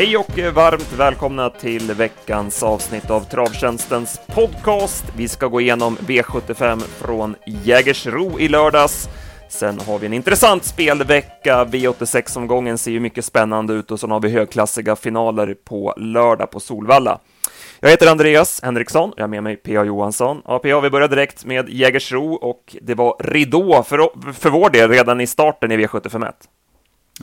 Hej och varmt välkomna till veckans avsnitt av Travtjänstens podcast. Vi ska gå igenom V75 från Jägersro i lördags. Sen har vi en intressant spelvecka. V86-omgången ser ju mycket spännande ut och så har vi högklassiga finaler på lördag på Solvalla. Jag heter Andreas Henriksson, jag har med mig P.A. Johansson. Ja, P.A. vi börjar direkt med Jägersro och det var ridå för, för vår del redan i starten i V751.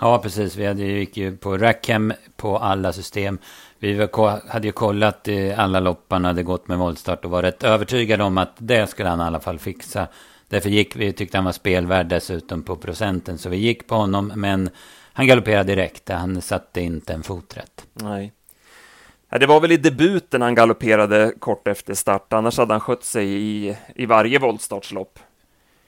Ja, precis. Vi hade, gick ju på Rackham på alla system. Vi hade ju kollat alla loppen, hade gått med voltstart och var rätt övertygade om att det skulle han i alla fall fixa. Därför gick vi, tyckte han var spelvärd dessutom på procenten. Så vi gick på honom, men han galopperade direkt. Han satte inte en fot rätt. Nej. Ja, det var väl i debuten han galopperade kort efter start, annars hade han skött sig i, i varje voltstartslopp.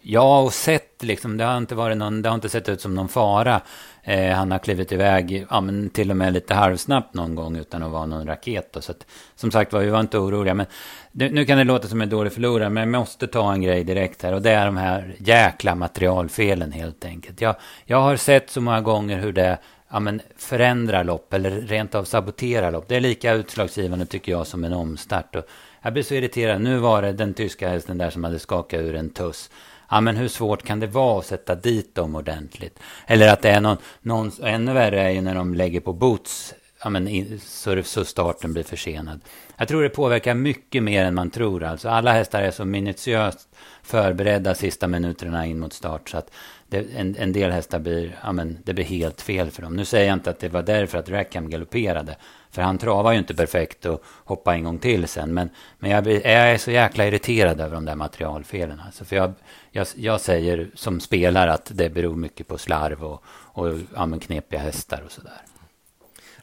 Ja, och sett liksom, det har inte varit någon, det har inte sett ut som någon fara. Eh, han har klivit iväg, ja men till och med lite halvsnabbt någon gång utan att vara någon raket. Då. Så att, som sagt var, vi var inte oroliga. Men det, nu kan det låta som en dålig förlorare, men jag måste ta en grej direkt här. Och det är de här jäkla materialfelen helt enkelt. Jag, jag har sett så många gånger hur det ja, men förändrar lopp eller rent av saboterar lopp. Det är lika utslagsgivande tycker jag som en omstart. Och jag blir så irriterad. Nu var det den tyska hästen där som hade skakat ur en tuss ja men hur svårt kan det vara att sätta dit dem ordentligt? Eller att det är någon, någon ännu värre är ju när de lägger på boots, ja men så, så starten blir försenad. Jag tror det påverkar mycket mer än man tror alltså. Alla hästar är så minutiöst förberedda sista minuterna in mot start så att det, en, en, del hästar blir, ja men det blir helt fel för dem. Nu säger jag inte att det var därför att Rackham galopperade. För han travar ju inte perfekt och hoppar en gång till sen. Men, men jag, jag är så jäkla irriterad över de där materialfelen. Alltså, för jag, jag, jag säger som spelare att det beror mycket på slarv och, och ja, knepiga hästar och sådär.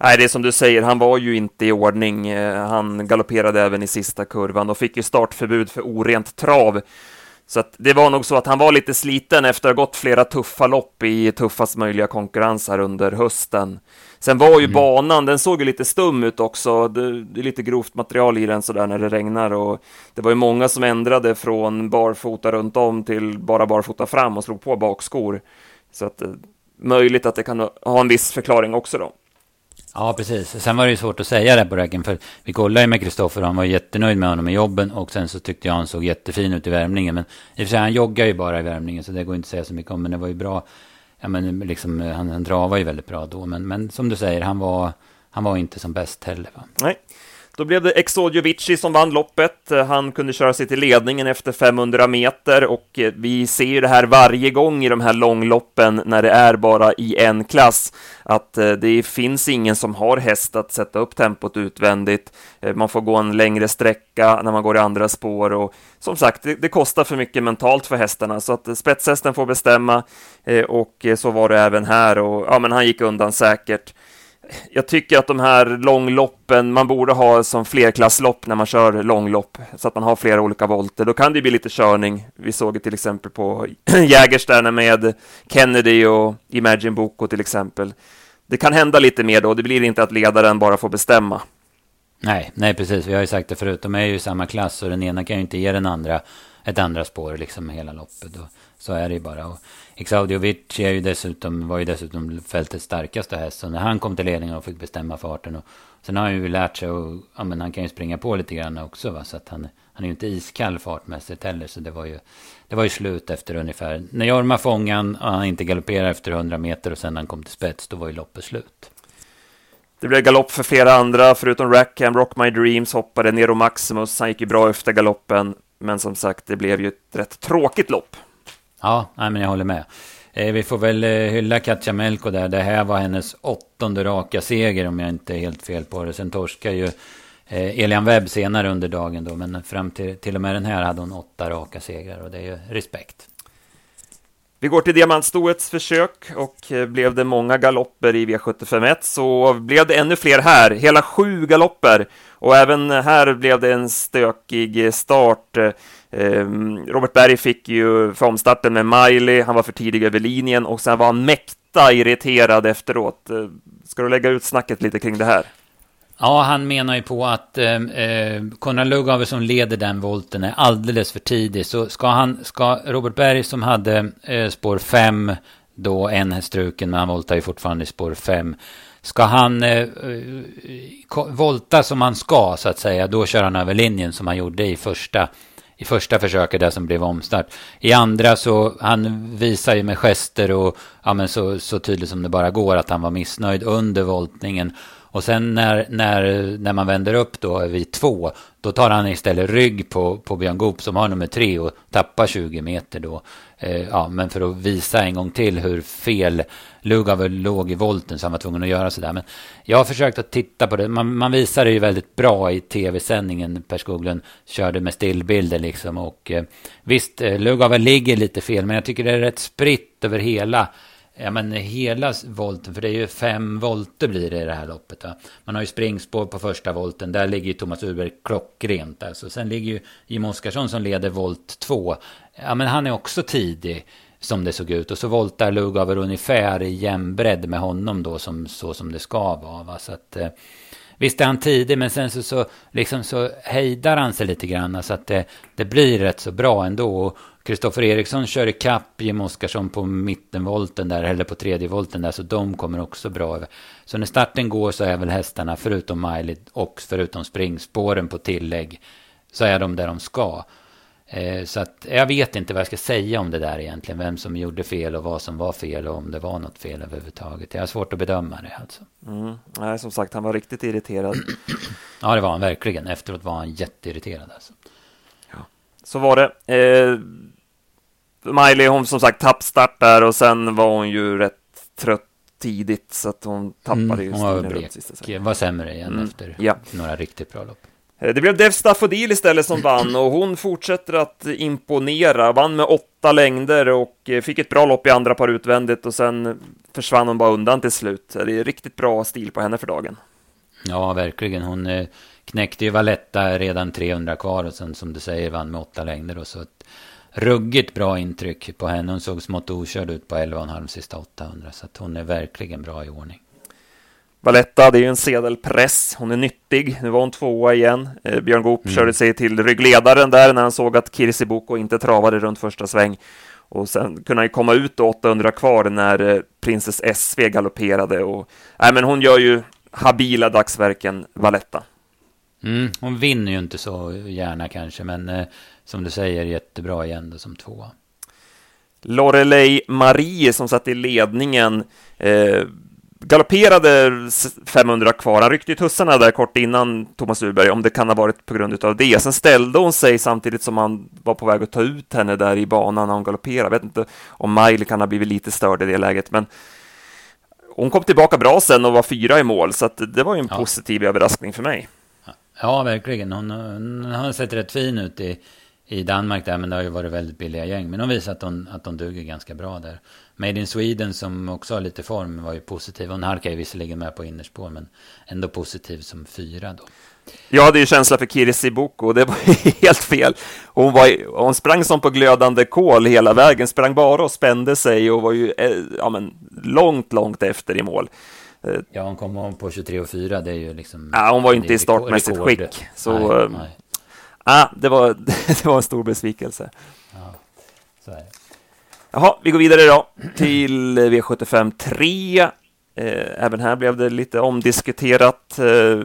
Nej, det är som du säger, han var ju inte i ordning. Eh, han galopperade även i sista kurvan och fick ju startförbud för orent trav. Så det var nog så att han var lite sliten efter att ha gått flera tuffa lopp i tuffast möjliga konkurrens här under hösten. Sen var ju mm. banan, den såg ju lite stum ut också. Det, det, är lite grovt material i den sådär när det regnar och det var ju många som ändrade från barfota runt om till bara barfota fram och slog på bakskor. Så att eh, möjligt att det kan ha en viss förklaring också då. Ja, precis. Sen var det ju svårt att säga det på räcken. För vi kollade ju med Kristoffer och han var jättenöjd med honom i jobben. Och sen så tyckte jag han såg jättefin ut i värmningen. Men i och för sig, han joggar ju bara i värmningen. Så det går inte att säga så mycket om. Men det var ju bra. Ja, men liksom, han, han dravar ju väldigt bra då. Men, men som du säger, han var, han var inte som bäst heller. Va? Nej. Då blev det Exodjovici som vann loppet. Han kunde köra sig till ledningen efter 500 meter och eh, vi ser ju det här varje gång i de här långloppen när det är bara i en klass att eh, det finns ingen som har häst att sätta upp tempot utvändigt. Eh, man får gå en längre sträcka när man går i andra spår och som sagt, det, det kostar för mycket mentalt för hästarna så att spetshästen får bestämma och så var det även här och ja, men han gick undan säkert jag tycker att de här långloppen, man borde ha som flerklasslopp när man kör långlopp, så att man har flera olika volter. Då kan det bli lite körning. Vi såg det till exempel på Jägerstjärna med Kennedy och Imagine Boko till exempel. Det kan hända lite mer då, det blir inte att ledaren bara får bestämma. Nej, nej precis. Vi har ju sagt det förut, de är ju i samma klass och den ena kan ju inte ge den andra ett andra spår liksom hela loppet. Och så är det ju bara. Och Exaudiovic är ju dessutom, var ju dessutom fältets starkaste häst. Så när han kom till ledningen och fick bestämma farten. Och sen har han ju lärt sig och ja, men han kan ju springa på lite grann också. Va? Så att han, han är ju inte iskall fartmässigt heller. Så det var ju, det var ju slut efter ungefär. När Jorma fångade han inte galopperade efter 100 meter och sen när han kom till spets, då var ju loppet slut. Det blev galopp för flera andra, förutom Rackham, Rock My Dreams hoppade, Nero Maximus, han gick ju bra efter galoppen, men som sagt, det blev ju ett rätt tråkigt lopp. Ja, nej, men jag håller med. Eh, vi får väl eh, hylla Katja Melko där. Det här var hennes åttonde raka seger om jag inte är helt fel på det. Sen torskar ju eh, Elian Webb senare under dagen då. Men fram till, till och med den här hade hon åtta raka segrar och det är ju respekt. Vi går till diamantstoets försök och blev det många galopper i V751 så blev det ännu fler här, hela sju galopper. Och även här blev det en stökig start. Ehm, Robert Berg fick ju formstarten med Miley, han var för tidig över linjen och sen var han mäkta irriterad efteråt. Eh, ska du lägga ut snacket lite kring det här? Ja, han menar ju på att eh, Konrad Lugauer som leder den volten är alldeles för tidig. Så ska, han, ska Robert Berg som hade eh, spår 5, då en struken, men han voltar ju fortfarande i spår 5. ska han eh, eh volta som han ska, så att säga, då kör han över linjen som han gjorde i första i första försöket där som blev omstart. I andra så, han visar ju med gester och ja, men så, så tydligt som det bara går att han var missnöjd under voltningen. Och sen när, när, när man vänder upp då vid två, då tar han istället rygg på, på Björn Goop som har nummer tre och tappar 20 meter då. Eh, ja, men för att visa en gång till hur fel Lugauer låg i volten så han var tvungen att göra sådär. Men jag har försökt att titta på det. Man, man visar det ju väldigt bra i tv-sändningen. Per Skoglund körde med stillbilder liksom. Och eh, visst, eh, Lugauer ligger lite fel, men jag tycker det är rätt spritt över hela Ja men hela volten, för det är ju fem volter blir det i det här loppet. Va? Man har ju springspår på första volten, där ligger ju Thomas Uber klockrent. Alltså. Sen ligger ju Jim Oskarsson som leder volt två. Ja men han är också tidig som det såg ut. Och så voltar Lugauer ungefär i jämnbredd med honom då, som, så som det ska vara. Va? Så att, eh, visst är han tidig, men sen så, så, liksom så hejdar han sig lite grann. Så att det, det blir rätt så bra ändå. Kristoffer Eriksson kör ikapp Jim Oskarsson på mittenvolten där, eller på tredje volten där, så de kommer också bra över. Så när starten går så är väl hästarna, förutom Miley och förutom springspåren på tillägg, så är de där de ska. Eh, så att jag vet inte vad jag ska säga om det där egentligen. Vem som gjorde fel och vad som var fel och om det var något fel överhuvudtaget. Jag har svårt att bedöma det alltså. Mm. Nej, som sagt, han var riktigt irriterad. ja, det var han verkligen. Efteråt var han jätteirriterad alltså. Ja, så var det. Eh, Miley, hon som sagt tappstart där och sen var hon ju rätt trött tidigt så att hon tappade mm, ju hon var blek, var sämre igen mm, efter ja. några riktigt bra lopp. Eh, det blev Dev Staffodil istället som vann och hon fortsätter att imponera. Vann med åtta längder och eh, fick ett bra lopp i andra par utvändigt och sen försvann hon bara undan till slut. Det är riktigt bra stil på henne för dagen. Ja, verkligen. Hon eh, knäckte ju Valletta redan 300 kvar och sen som du säger vann med åtta längder och så ruggigt bra intryck på henne. Hon såg smått okörd ut på 11,5 sista 800 så att hon är verkligen bra i ordning. Valetta, det är ju en sedelpress. Hon är nyttig. Nu var hon tvåa igen. Eh, Björn Goop mm. körde sig till ryggledaren där när han såg att Kirsi Boko inte travade runt första sväng. Och sen kunde han ju komma ut 800 kvar när eh, Princess SV galopperade. Och, nej, men hon gör ju habila dagsverken, Valetta. Mm, hon vinner ju inte så gärna kanske, men eh, som du säger, jättebra igen då som tvåa. Lorelei Marie som satt i ledningen eh, galopperade 500 kvar. Han ryckte ju tussarna där kort innan Thomas Urberg, om det kan ha varit på grund av det. Sen ställde hon sig samtidigt som han var på väg att ta ut henne där i banan när hon galopperade. Jag vet inte om Miley kan ha blivit lite störd i det läget, men hon kom tillbaka bra sen och var fyra i mål, så det var ju en ja. positiv överraskning för mig. Ja, verkligen. Hon, hon har sett rätt fin ut i, i Danmark där, men det har ju varit väldigt billiga gäng. Men hon visar att hon, att hon duger ganska bra där. Made in Sweden som också har lite form var ju positiv. Hon halkar ju visserligen med på innerspår, men ändå positiv som fyra då. Jag hade ju känsla för Kirsi Boko, det var helt fel. Hon, var, hon sprang som på glödande kol hela vägen, sprang bara och spände sig och var ju eh, ja, men, långt, långt efter i mål. Ja, hon kom på 23 och 4, det är ju liksom... Ja, hon var ju inte i startmässigt skick, så... Nej, nej. Ah, det, var, det var en stor besvikelse. Ja, så är det. Jaha, vi går vidare då till V75 3. Eh, även här blev det lite omdiskuterat. Eh,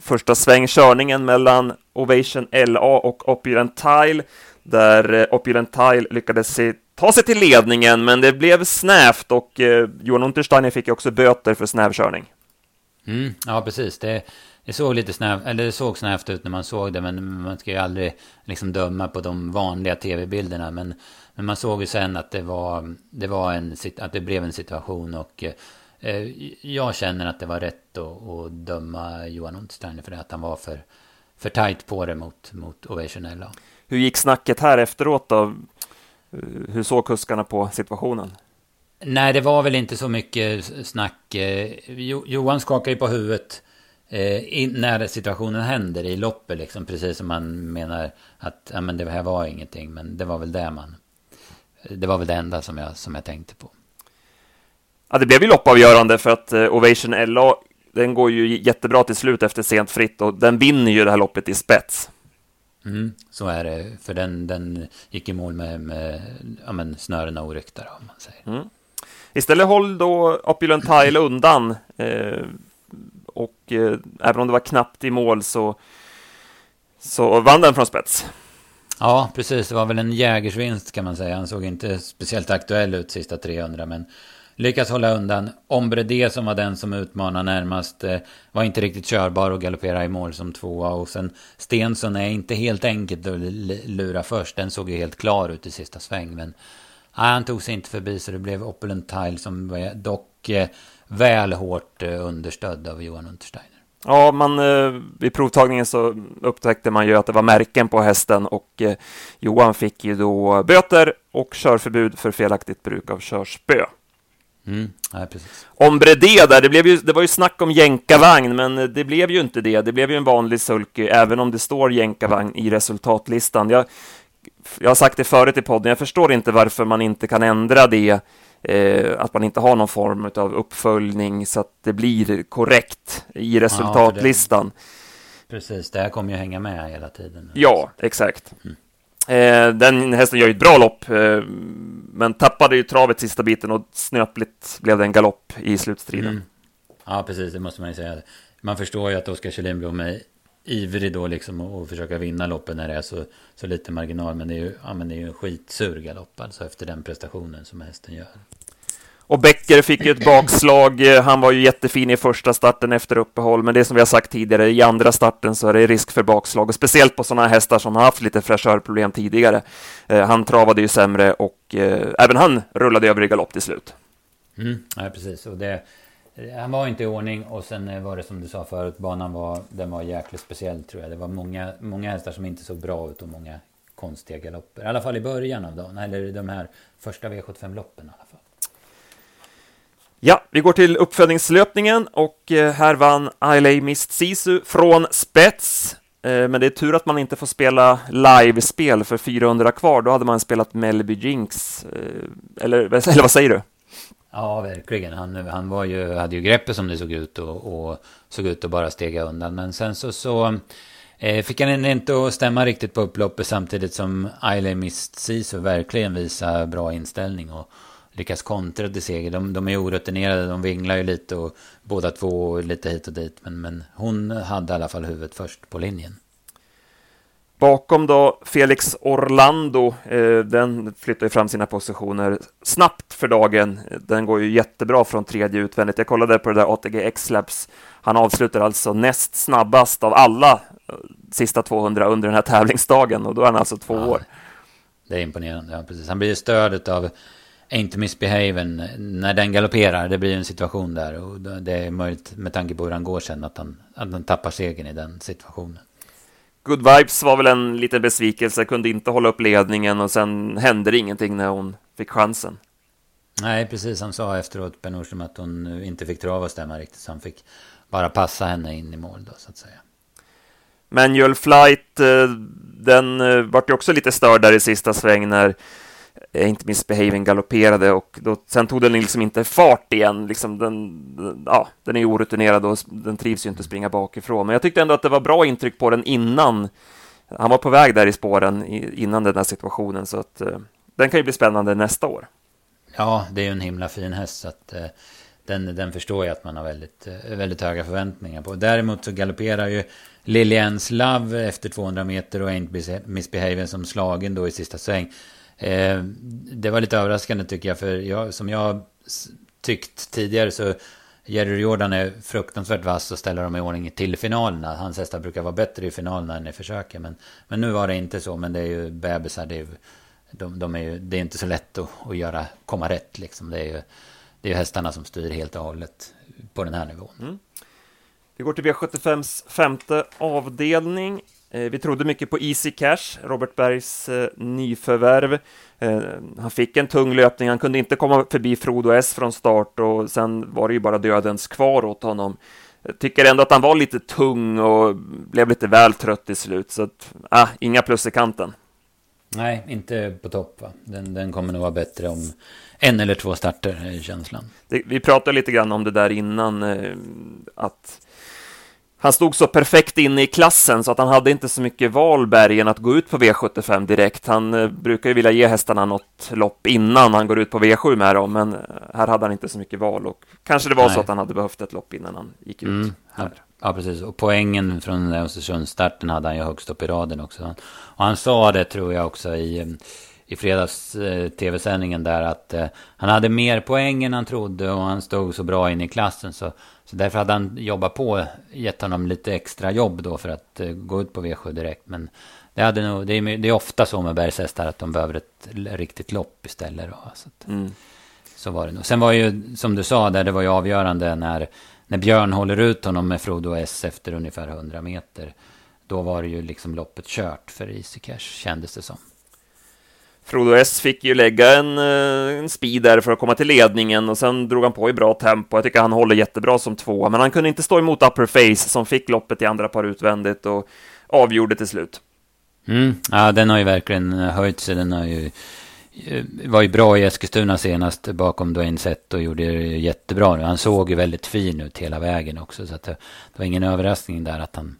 första svängkörningen mellan Ovation LA och Opulent Tile, där eh, Opulent Tile lyckades se, ta sig till ledningen, men det blev snävt och Johan Untersteiner fick också böter för snävkörning. Mm, ja, precis. Det, det såg lite snävt, eller det såg snävt ut när man såg det, men man ska ju aldrig liksom döma på de vanliga tv-bilderna. Men men man såg ju sen att det var, det var en, att det blev en situation och eh, jag känner att det var rätt att, att döma Johan Untersteiner för det, att han var för, för tajt på det mot, mot Ovation. Hur gick snacket här efteråt då? Hur såg kuskarna på situationen? Nej, det var väl inte så mycket snack. Eh, Johan skakade ju på huvudet eh, när situationen händer i loppet, liksom, precis som man menar att ja, men det här var ingenting. Men det var väl det man det var väl det enda som jag, som jag tänkte på. Ja, det blev ju loppavgörande för att eh, Ovation LA, den går ju jättebra till slut efter sent fritt och den vinner ju det här loppet i spets. Mm, så är det, för den, den gick i mål med, med ja, men snörena oryckta om man säger. Mm. Istället håll då Opulent Tile undan. Eh, och eh, även om det var knappt i mål så, så vann den från spets. Ja, precis. Det var väl en jägersvinst kan man säga. Han såg inte speciellt aktuell ut sista 300, men lyckas hålla undan. Ombre D som var den som utmanade närmast eh, var inte riktigt körbar och galopperade i mål som tvåa. Och sen Stensson är inte helt enkelt att lura först. Den såg ju helt klar ut i sista sväng. Men nej, han tog sig inte förbi så det blev Opulent Tile som var dock eh, väl hårt eh, understödd av Johan Untersteiner. Ja, man, eh, vid provtagningen så upptäckte man ju att det var märken på hästen och eh, Johan fick ju då böter och körförbud för felaktigt bruk av körspö. Mm, ja, precis. Ombre D där, det, blev ju, det var ju snack om jänkarvagn, men det blev ju inte det. Det blev ju en vanlig sulky, även om det står jänkarvagn i resultatlistan. Jag, jag har sagt det förut i podden, jag förstår inte varför man inte kan ändra det Eh, att man inte har någon form av uppföljning så att det blir korrekt i resultatlistan. Ja, precis, det här kommer ju hänga med hela tiden. Ja, exakt. Mm. Eh, den hästen gör ju ett bra lopp, eh, men tappade ju travet sista biten och snöpligt blev det en galopp i slutstriden. Mm. Ja, precis, det måste man ju säga. Man förstår ju att Oskar Kjellinblom är ivrig då liksom att försöka vinna loppen när det är så, så lite marginal. Men det är ju, ja, men det är ju en skitsur galopp alltså efter den prestationen som hästen gör. Och Becker fick ju ett bakslag. Han var ju jättefin i första starten efter uppehåll, men det som vi har sagt tidigare, i andra starten så är det risk för bakslag, och speciellt på sådana hästar som har haft lite fräschörproblem tidigare. Eh, han travade ju sämre och eh, även han rullade över i galopp till slut. Mm, ja, precis. Och det, han var inte i ordning och sen eh, var det som du sa förut, banan var, den var jäkligt speciell tror jag. Det var många, många hästar som inte såg bra ut och många konstiga galopper. I alla fall i början av dagen, eller de här första V75-loppen i alla fall. Ja, vi går till uppföljningslöpningen och eh, här vann Ailey Mist Sisu från spets. Eh, men det är tur att man inte får spela live-spel för 400 kvar, då hade man spelat Melby Jinx. Eh, eller, eller vad säger du? Ja, verkligen. Han, han var ju, hade ju greppet som det såg ut och, och såg ut att bara stega undan. Men sen så, så eh, fick han inte att stämma riktigt på upploppet samtidigt som Ailey Mist Sisu verkligen visar bra inställning och lyckas kontra till seger. De, de är orutinerade, de vinglar ju lite och båda två lite hit och dit. Men, men hon hade i alla fall huvudet först på linjen. Bakom då Felix Orlando, eh, den flyttar ju fram sina positioner snabbt för dagen. Den går ju jättebra från tredje utvändigt. Jag kollade på det där ATG X-Labs. Han avslutar alltså näst snabbast av alla eh, sista 200 under den här tävlingsdagen och då är han alltså två ja, år. Det är imponerande, ja precis. Han blir stöd av Ain't Misbehaven när den galopperar. Det blir en situation där och det är möjligt med tanke på hur han går sen att han, att han tappar segern i den situationen. Good Vibes var väl en liten besvikelse, kunde inte hålla upp ledningen och sen hände det ingenting när hon fick chansen. Nej, precis. Han sa efteråt, Ben Nordström, att hon inte fick trava och stämma riktigt. Så han fick bara passa henne in i mål då, så att säga. Manual Flight, eh, den eh, vart ju också lite störd där i sista sväng när Eh, inte minst Behaving galopperade och då, sen tog den liksom inte fart igen. Liksom den, ja, den är orutinerad och den trivs ju inte att springa bakifrån. Men jag tyckte ändå att det var bra intryck på den innan. Han var på väg där i spåren innan den här situationen, så att eh, den kan ju bli spännande nästa år. Ja, det är ju en himla fin häst, så att eh, den, den förstår jag att man har väldigt, väldigt höga förväntningar på. Däremot så galopperar ju Lilians Love efter 200 meter och Ain't Misbehaving som slagen då i sista sväng. Eh, det var lite överraskande tycker jag, för jag, som jag tyckt tidigare så Jerry Jordan är fruktansvärt vass och ställer dem i ordning till finalerna. Hans hästar brukar vara bättre i finalerna än i försöken. Men, men nu var det inte så, men det är ju bebisar, det är, de, de är ju, det är inte så lätt att, att göra, komma rätt liksom. Det är ju det är hästarna som styr helt och hållet på den här nivån. Mm. Vi går till V75s femte avdelning. Eh, vi trodde mycket på Easy Cash, Robert Bergs eh, nyförvärv. Eh, han fick en tung löpning, han kunde inte komma förbi Frodo S från start och sen var det ju bara dödens kvar åt honom. Jag tycker ändå att han var lite tung och blev lite väl trött i slut, så att, ah, inga plus i kanten. Nej, inte på topp. Va? Den, den kommer nog vara bättre om en eller två starter, är känslan. Det, vi pratade lite grann om det där innan, att Han stod så perfekt inne i klassen så att han hade inte så mycket val Bergen att gå ut på V75 direkt. Han eh, brukar ju vilja ge hästarna något lopp innan han går ut på V7 med dem, men eh, här hade han inte så mycket val och kanske det var Nej. så att han hade behövt ett lopp innan han gick ut. Mm, ja, ja, precis. Och poängen från Östersundsstarten hade han ju högst upp i raden också. Och han sa det tror jag också i i fredags eh, tv-sändningen där att eh, han hade mer poäng än han trodde och han stod så bra in i klassen. Så, så därför hade han jobbat på, gett honom lite extra jobb då för att eh, gå ut på V7 direkt. Men det, hade nog, det, är, det är ofta så med bergshästar att de behöver ett riktigt lopp istället. Då, så, att, mm. så var det nog. Sen var ju, som du sa, där det var ju avgörande när, när Björn håller ut honom med Frodo S efter ungefär 100 meter. Då var det ju liksom loppet kört för Easy Cash, kändes det som. Frodo S fick ju lägga en, eh, en speed där för att komma till ledningen och sen drog han på i bra tempo. Jag tycker han håller jättebra som tvåa, men han kunde inte stå emot Upper Face som fick loppet i andra par utvändigt och avgjorde till slut. Mm. Ja, den har ju verkligen eh, höjt sig. Den har ju eh, var ju bra i Eskilstuna senast bakom Dwayne Sett och gjorde det jättebra. Han såg ju väldigt fin ut hela vägen också. Så att det, det var ingen överraskning där att han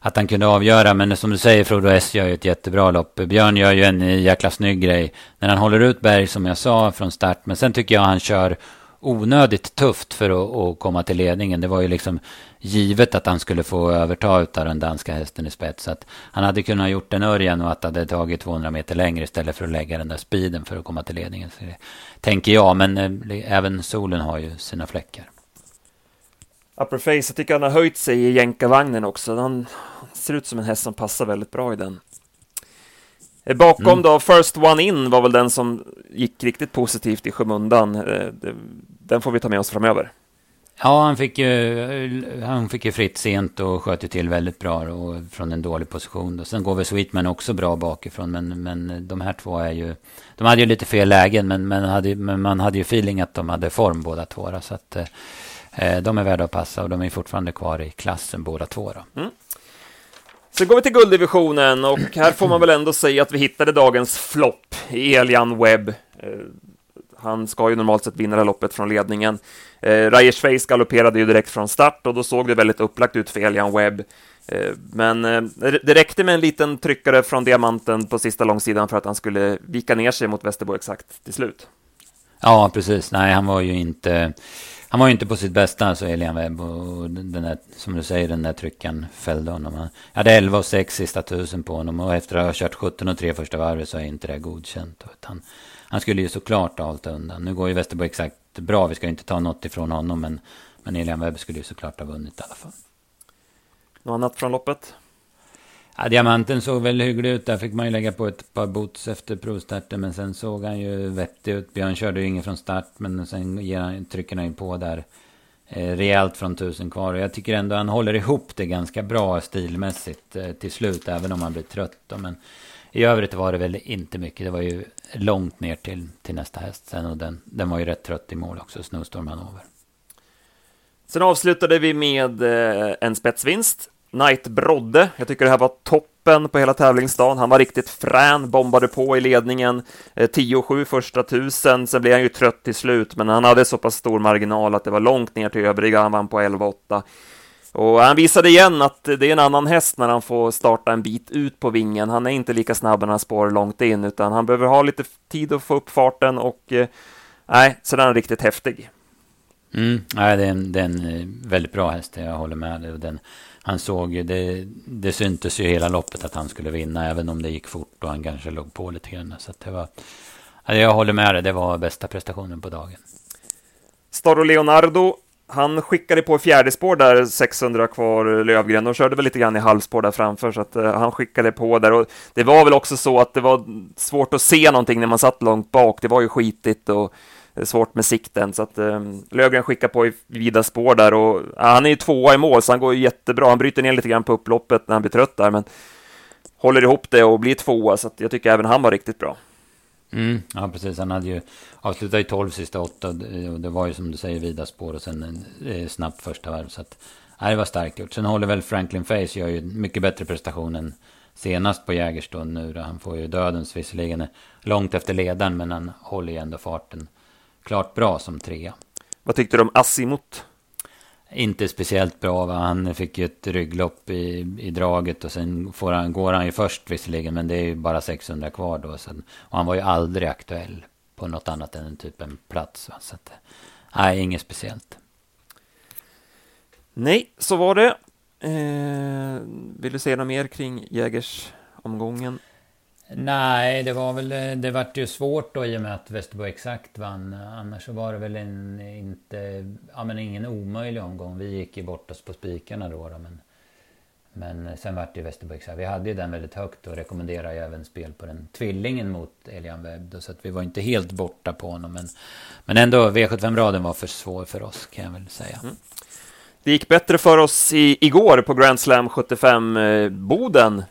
att han kunde avgöra. Men som du säger, Frodo S gör ju ett jättebra lopp. Björn gör ju en jäkla snygg grej när han håller ut Berg, som jag sa, från start. Men sen tycker jag han kör onödigt tufft för att, att komma till ledningen. Det var ju liksom givet att han skulle få överta utav den danska hästen i spets. Så att han hade kunnat gjort en Örjan och att det hade tagit 200 meter längre istället för att lägga den där speeden för att komma till ledningen. Så det, tänker jag, men eh, även solen har ju sina fläckar. Upper Face, jag tycker han har höjt sig i jänkarvagnen också. Han ser ut som en häst som passar väldigt bra i den. Eh, bakom mm. då, First One In var väl den som gick riktigt positivt i skymundan. Eh, den får vi ta med oss framöver. Ja, han fick ju, han fick ju fritt sent och sköt ju till väldigt bra och från en dålig position. Då. Sen går väl Sweetman också bra bakifrån, men, men de här två är ju... De hade ju lite fel lägen, men, men, hade, men man hade ju feeling att de hade form båda två. Då, så att, Eh, de är värda att passa och de är fortfarande kvar i klassen båda två. Då. Mm. Så går vi till gulddivisionen och här får man väl ändå säga att vi hittade dagens flopp, Elian Webb. Eh, han ska ju normalt sett vinna det här loppet från ledningen. Eh, Rajers Face galopperade ju direkt från start och då såg det väldigt upplagt ut för Elian Webb. Eh, men eh, det räckte med en liten tryckare från diamanten på sista långsidan för att han skulle vika ner sig mot Västerbo exakt till slut. Ja, precis. Nej, han var ju inte han var ju inte på sitt bästa, alltså Elian Webb. Och den där, som du säger, den där tryckan fällde honom. Jag hade 11 och 6 sista tusen på honom. Och efter att ha kört 17 och 3 första varvet så är inte det godkänt. Han, han skulle ju såklart ha hållit undan. Nu går ju Västerbo exakt bra. Vi ska ju inte ta något ifrån honom. Men, men Elian Webb skulle ju såklart ha vunnit i alla fall. Något annat från loppet? Ja, diamanten såg väl hygglig ut. Där fick man ju lägga på ett par boots efter provstarten. Men sen såg han ju vettig ut. Björn körde ju ingen från start. Men sen ger han, trycker han ju på där eh, rejält från tusen kvar. Och jag tycker ändå han håller ihop det ganska bra stilmässigt eh, till slut. Även om han blir trött. Då. Men i övrigt var det väl inte mycket. Det var ju långt ner till, till nästa häst sen. Och den, den var ju rätt trött i mål också. Snowstorm Hanover. Sen avslutade vi med eh, en spetsvinst Knight Brodde. Jag tycker det här var toppen på hela tävlingsdagen. Han var riktigt frän, bombade på i ledningen. Eh, 10-7 första tusen, sen blev han ju trött till slut, men han hade så pass stor marginal att det var långt ner till övriga. Han vann på 11-8. Och han visade igen att det är en annan häst när han får starta en bit ut på vingen. Han är inte lika snabb när han spår långt in, utan han behöver ha lite tid att få upp farten och eh, nej, så den är riktigt häftig. Mm, nej, det är, en, det är en eh, väldigt bra häst, jag håller med. Den, han såg ju, det, det syntes ju hela loppet att han skulle vinna, även om det gick fort och han kanske låg på lite grann. Så det var, jag håller med dig, det var bästa prestationen på dagen. Staro Leonardo, han skickade på fjärde spår där, 600 kvar Lövgren, och körde väl lite grann i halvspår där framför, så att uh, han skickade på där. Och det var väl också så att det var svårt att se någonting när man satt långt bak, det var ju skitigt och Eh, svårt med sikten, så att eh, Löfgren skickar på i vida spår där och ja, han är ju tvåa i mål, så han går ju jättebra. Han bryter ner lite grann på upploppet när han blir trött där, men håller ihop det och blir tvåa, så att jag tycker även han var riktigt bra. Mm, ja, precis. Han hade ju avslutat i tolv sista åtta och det var ju som du säger vida spår och sen eh, snabbt första varv. Så att, ja, det var starkt gjort. Sen håller väl Franklin Face, gör ju mycket bättre prestation än senast på Jägerstund nu. Då. Han får ju dödens visserligen eh, långt efter ledaren, men han håller ju ändå farten klart bra som trea. Vad tyckte du om Asimut? inte speciellt bra. Va? Han fick ju ett rygglopp i, i draget och sen får han, går han ju först visserligen. Men det är ju bara 600 kvar då. Sen, och han var ju aldrig aktuell på något annat än en typ en plats. Va? Så att, nej, inget speciellt. Nej, så var det. Eh, vill du säga något mer kring Jägers-omgången? Nej, det var väl, det vart ju svårt då i och med att Västerbo Exakt vann. Annars så var det väl en, inte, ja men ingen omöjlig omgång. Vi gick ju bort oss på spikarna då. då men, men sen vart det ju Västerbo Exakt. Vi hade ju den väldigt högt och rekommenderar ju även spel på den tvillingen mot Elian Webb. Så att vi var inte helt borta på honom. Men, men ändå, V75-raden var för svår för oss kan jag väl säga. Mm. Det gick bättre för oss i, igår på Grand Slam 75 eh, Boden.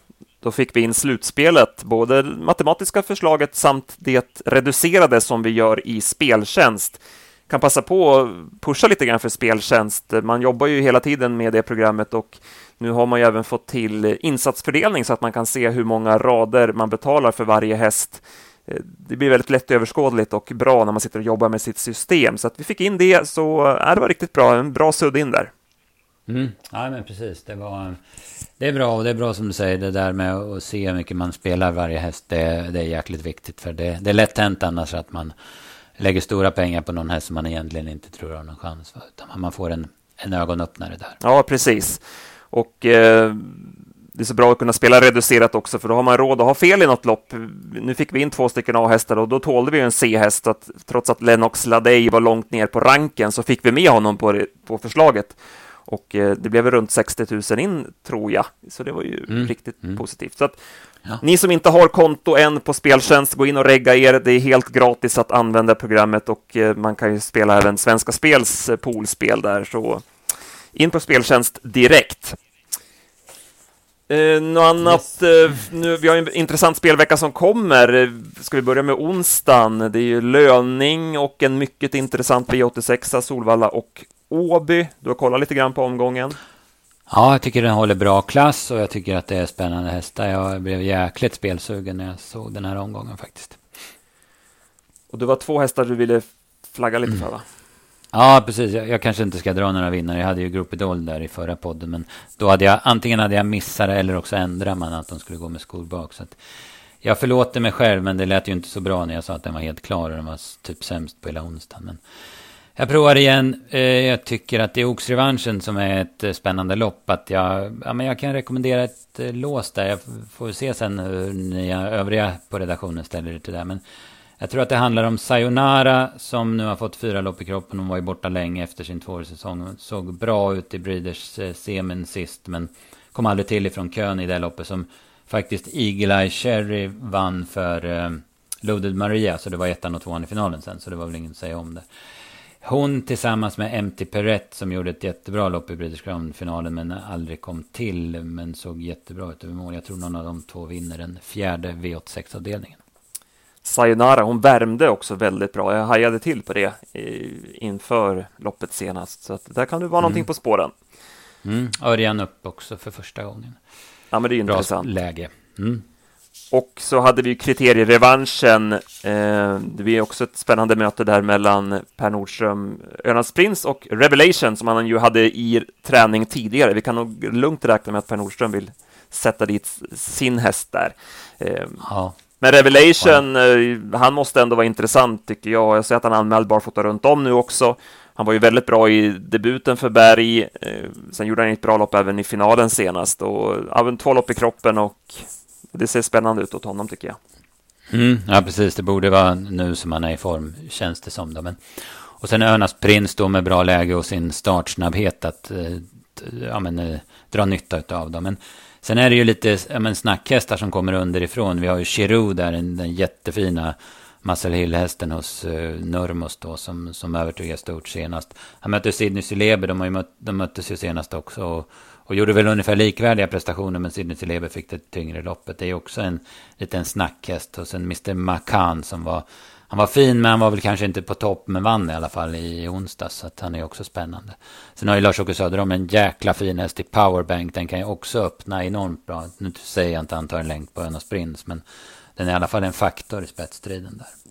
Då fick vi in slutspelet, både matematiska förslaget samt det reducerade som vi gör i speltjänst. Kan passa på att pusha lite grann för speltjänst. Man jobbar ju hela tiden med det programmet och nu har man ju även fått till insatsfördelning så att man kan se hur många rader man betalar för varje häst. Eh, det blir väldigt lätt överskådligt och bra när man sitter och jobbar med sitt system. Så att vi fick in det, så äh, det var riktigt bra. En bra sudd in där. Mm. Ja, men precis. Det, var, det är bra och det är bra som du säger, det där med att se hur mycket man spelar varje häst. Det, det är jäkligt viktigt för det, det är lätt hänt annars att man lägger stora pengar på någon häst som man egentligen inte tror har någon chans. För, utan man får en, en ögonöppnare där. Ja, precis. Och eh, det är så bra att kunna spela reducerat också, för då har man råd att ha fel i något lopp. Nu fick vi in två stycken A-hästar och då tålde vi en C-häst. Trots att Lennox Ladej var långt ner på ranken så fick vi med honom på, på förslaget. Och eh, det blev runt 60 000 in, tror jag. Så det var ju mm. riktigt mm. positivt. Så att, ja. Ni som inte har konto än på Speltjänst, gå in och regga er. Det är helt gratis att använda programmet och eh, man kan ju spela även Svenska Spels eh, poolspel där. Så in på Speltjänst direkt. Eh, något annat? Yes. Eh, nu, vi har en intressant spelvecka som kommer. Ska vi börja med onsdagen? Det är ju löning och en mycket intressant V86, Solvalla och Åby. Du har kollat lite grann på omgången. Ja, jag tycker den håller bra klass och jag tycker att det är spännande hästar. Jag blev jäkligt spelsugen när jag såg den här omgången faktiskt. Och det var två hästar du ville flagga lite för, va? Ja, precis. Jag, jag, kanske inte ska dra några vinnare. Jag hade ju Group Idol där i förra podden. Men då hade jag antingen hade jag missat eller också ändrat man att de skulle gå med skor bak. Så att jag förlåter mig själv, men det lät ju inte så bra när jag sa att den var helt klar och den var typ sämst på hela onsdagen. Men jag provar igen. Eh, jag tycker att det är Oxrevanschen som är ett eh, spännande lopp. Att jag, ja, men jag kan rekommendera ett eh, lås där. Jag får se sen hur ni övriga på redaktionen ställer er till det. Men jag tror att det handlar om Sayonara som nu har fått fyra lopp i kroppen. Hon var ju borta länge efter sin tvåårssäsong. Hon såg bra ut i Breeders semin sist. Men kom aldrig till ifrån kön i det loppet som faktiskt Eagle Eye Cherry vann för Loaded Maria. Så det var ettan och tvåan i finalen sen. Så det var väl inget att säga om det. Hon tillsammans med MT Perret som gjorde ett jättebra lopp i British Crown-finalen men aldrig kom till. Men såg jättebra ut över mål. Jag tror någon av de två vinner den fjärde V86-avdelningen. Sayonara, hon värmde också väldigt bra. Jag hajade till på det inför loppet senast. Så där kan du vara mm. någonting på spåren. Mm. Örjan upp också för första gången. Ja, men det är bra intressant. läge. Mm. Och så hade vi kriterierevanschen. Eh, det är också ett spännande möte där mellan Per Nordström, Ölands Prins och Revelation som han ju hade i träning tidigare. Vi kan nog lugnt räkna med att Per Nordström vill sätta dit sin häst där. Eh, ja. Men Revelation, ja. Eh, han måste ändå vara intressant tycker jag. Jag ser att han är anmäld barfota runt om nu också. Han var ju väldigt bra i debuten för Berg. Eh, sen gjorde han ett bra lopp även i finalen senast och även två lopp i kroppen och det ser spännande ut åt honom tycker jag. Mm, ja, precis. Det borde vara nu som han är i form, känns det som. Då. Men, och sen Önas Prins då med bra läge och sin startsnabbhet att eh, ja, men, eh, dra nytta av Då. Men sen är det ju lite ja, men, snackhästar som kommer underifrån. Vi har ju Chiru där, den, den jättefina Muscle Hill-hästen hos uh, Nurmos då, som, som övertygade stort senast. Han mötte Sidney Celeber, de, mött, de möttes ju senast också. Och, och gjorde väl ungefär likvärdiga prestationer, men Sidney Celeber fick det tyngre loppet. Det är också en liten snackhäst. Och sen Mr. McCann som var... Han var fin, men han var väl kanske inte på topp, men vann i alla fall i onsdags. Så att han är också spännande. Sen har ju Lars-Åke Söderholm en jäkla fin häst i Powerbank. Den kan ju också öppna enormt bra. Nu säger jag inte att han tar en länk på Önas Prins, men den är i alla fall en faktor i spetsstriden där.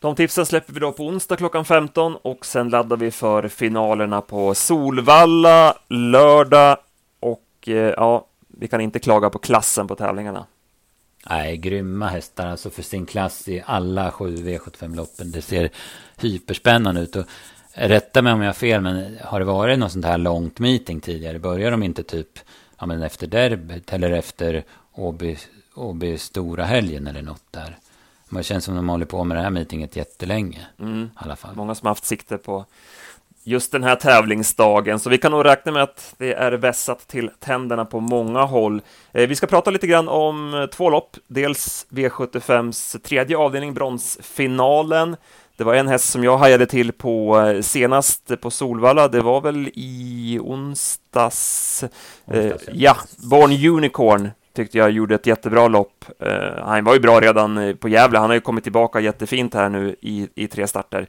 De tipsen släpper vi då på onsdag klockan 15 och sen laddar vi för finalerna på Solvalla lördag och eh, ja, vi kan inte klaga på klassen på tävlingarna. Nej, grymma hästar alltså för sin klass i alla sju V75-loppen. Det ser hyperspännande ut. Och rätta mig om jag har fel, men har det varit något sånt här långt meeting tidigare? Börjar de inte typ ja, men efter derbyt eller efter Åby, Åby stora helgen eller något där? Det känns som de håller på med det här meetinget jättelänge. Mm. I alla fall. Många som har haft sikte på just den här tävlingsdagen, så vi kan nog räkna med att det är vässat till tänderna på många håll. Eh, vi ska prata lite grann om eh, två lopp, dels V75s tredje avdelning, bronsfinalen. Det var en häst som jag hajade till på eh, senast på Solvalla, det var väl i onsdags. onsdags ja, Born Unicorn tyckte jag gjorde ett jättebra lopp. Eh, han var ju bra redan på Gävle, han har ju kommit tillbaka jättefint här nu i, i tre starter.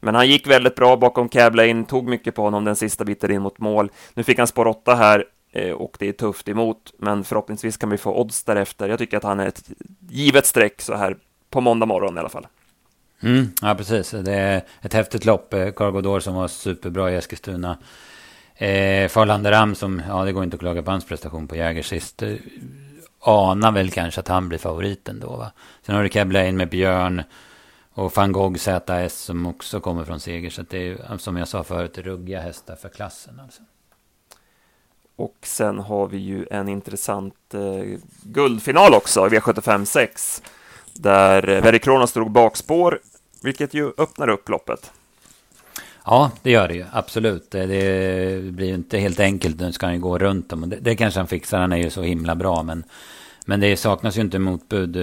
Men han gick väldigt bra bakom Cab tog mycket på honom den sista biten in mot mål. Nu fick han spår 8 här eh, och det är tufft emot, men förhoppningsvis kan vi få odds därefter. Jag tycker att han är ett givet streck så här på måndag morgon i alla fall. Mm, ja, precis. Det är ett häftigt lopp. Eh, Cargodor som var superbra i Eskilstuna. Eh, Farlanderam som, ja det går inte att klaga på hans prestation på Jäger sist. Eh, Anar väl kanske att han blir favoriten då va. Sen har du Cablain med Björn. Och van Gogh ZS som också kommer från seger. Så det är som jag sa förut, ruggiga hästar för klassen. Alltså. Och sen har vi ju en intressant eh, guldfinal också V75 6. Där eh, Verikronos Very Kronos drog bakspår, vilket ju öppnar upp loppet. Ja, det gör det ju. Absolut. Det, det blir ju inte helt enkelt. Nu ska han ju gå runt dem. Det, det kanske han fixar. Han är ju så himla bra. Men men det saknas ju inte motbud.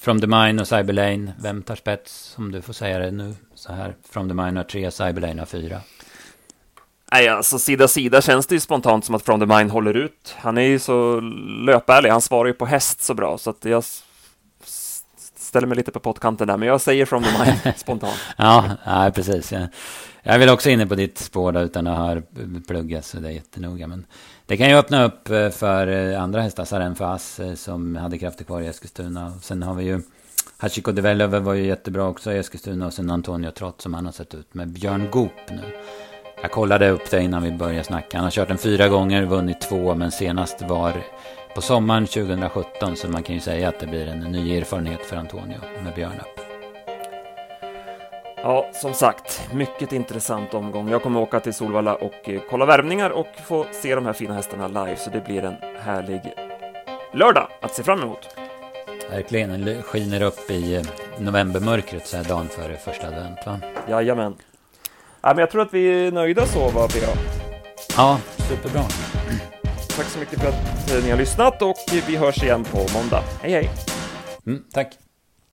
From the Mine och Cyberlane. Vem tar spets? Om du får säga det nu. Så här. From the Mine har tre, Cyberlane har fyra. Nej, alltså sida sida känns det ju spontant som att From the Mine håller ut. Han är ju så löpärlig. Han svarar ju på häst så bra så att jag ställer mig lite på pottkanten där, men jag säger From the Mine spontant. ja, ja, precis. Jag, är vill också inne på ditt spår då utan att ha pluggat så det är jättenoga. Men det kan ju öppna upp eh, för eh, andra hästar, Saren Fas eh, som hade krafter kvar i Eskilstuna. Sen har vi ju Hachiko Develover var ju jättebra också i Eskilstuna och sen Antonio Trott som han har sett ut med Björn Goop nu. Jag kollade upp det innan vi började snacka. Han har kört den fyra gånger, vunnit två, men senast var på sommaren 2017. Så man kan ju säga att det blir en ny erfarenhet för Antonio med Björn upp. Ja, som sagt, mycket intressant omgång. Jag kommer åka till Solvalla och eh, kolla värmningar och få se de här fina hästarna live, så det blir en härlig lördag att se fram emot. Verkligen, den skiner upp i eh, novembermörkret så här dagen före första advent, va? Jajamän. Ja, men jag tror att vi är nöjda så, va, PA? Ja, superbra. Tack så mycket för att ni har lyssnat och vi hörs igen på måndag. Hej, hej! Mm, tack!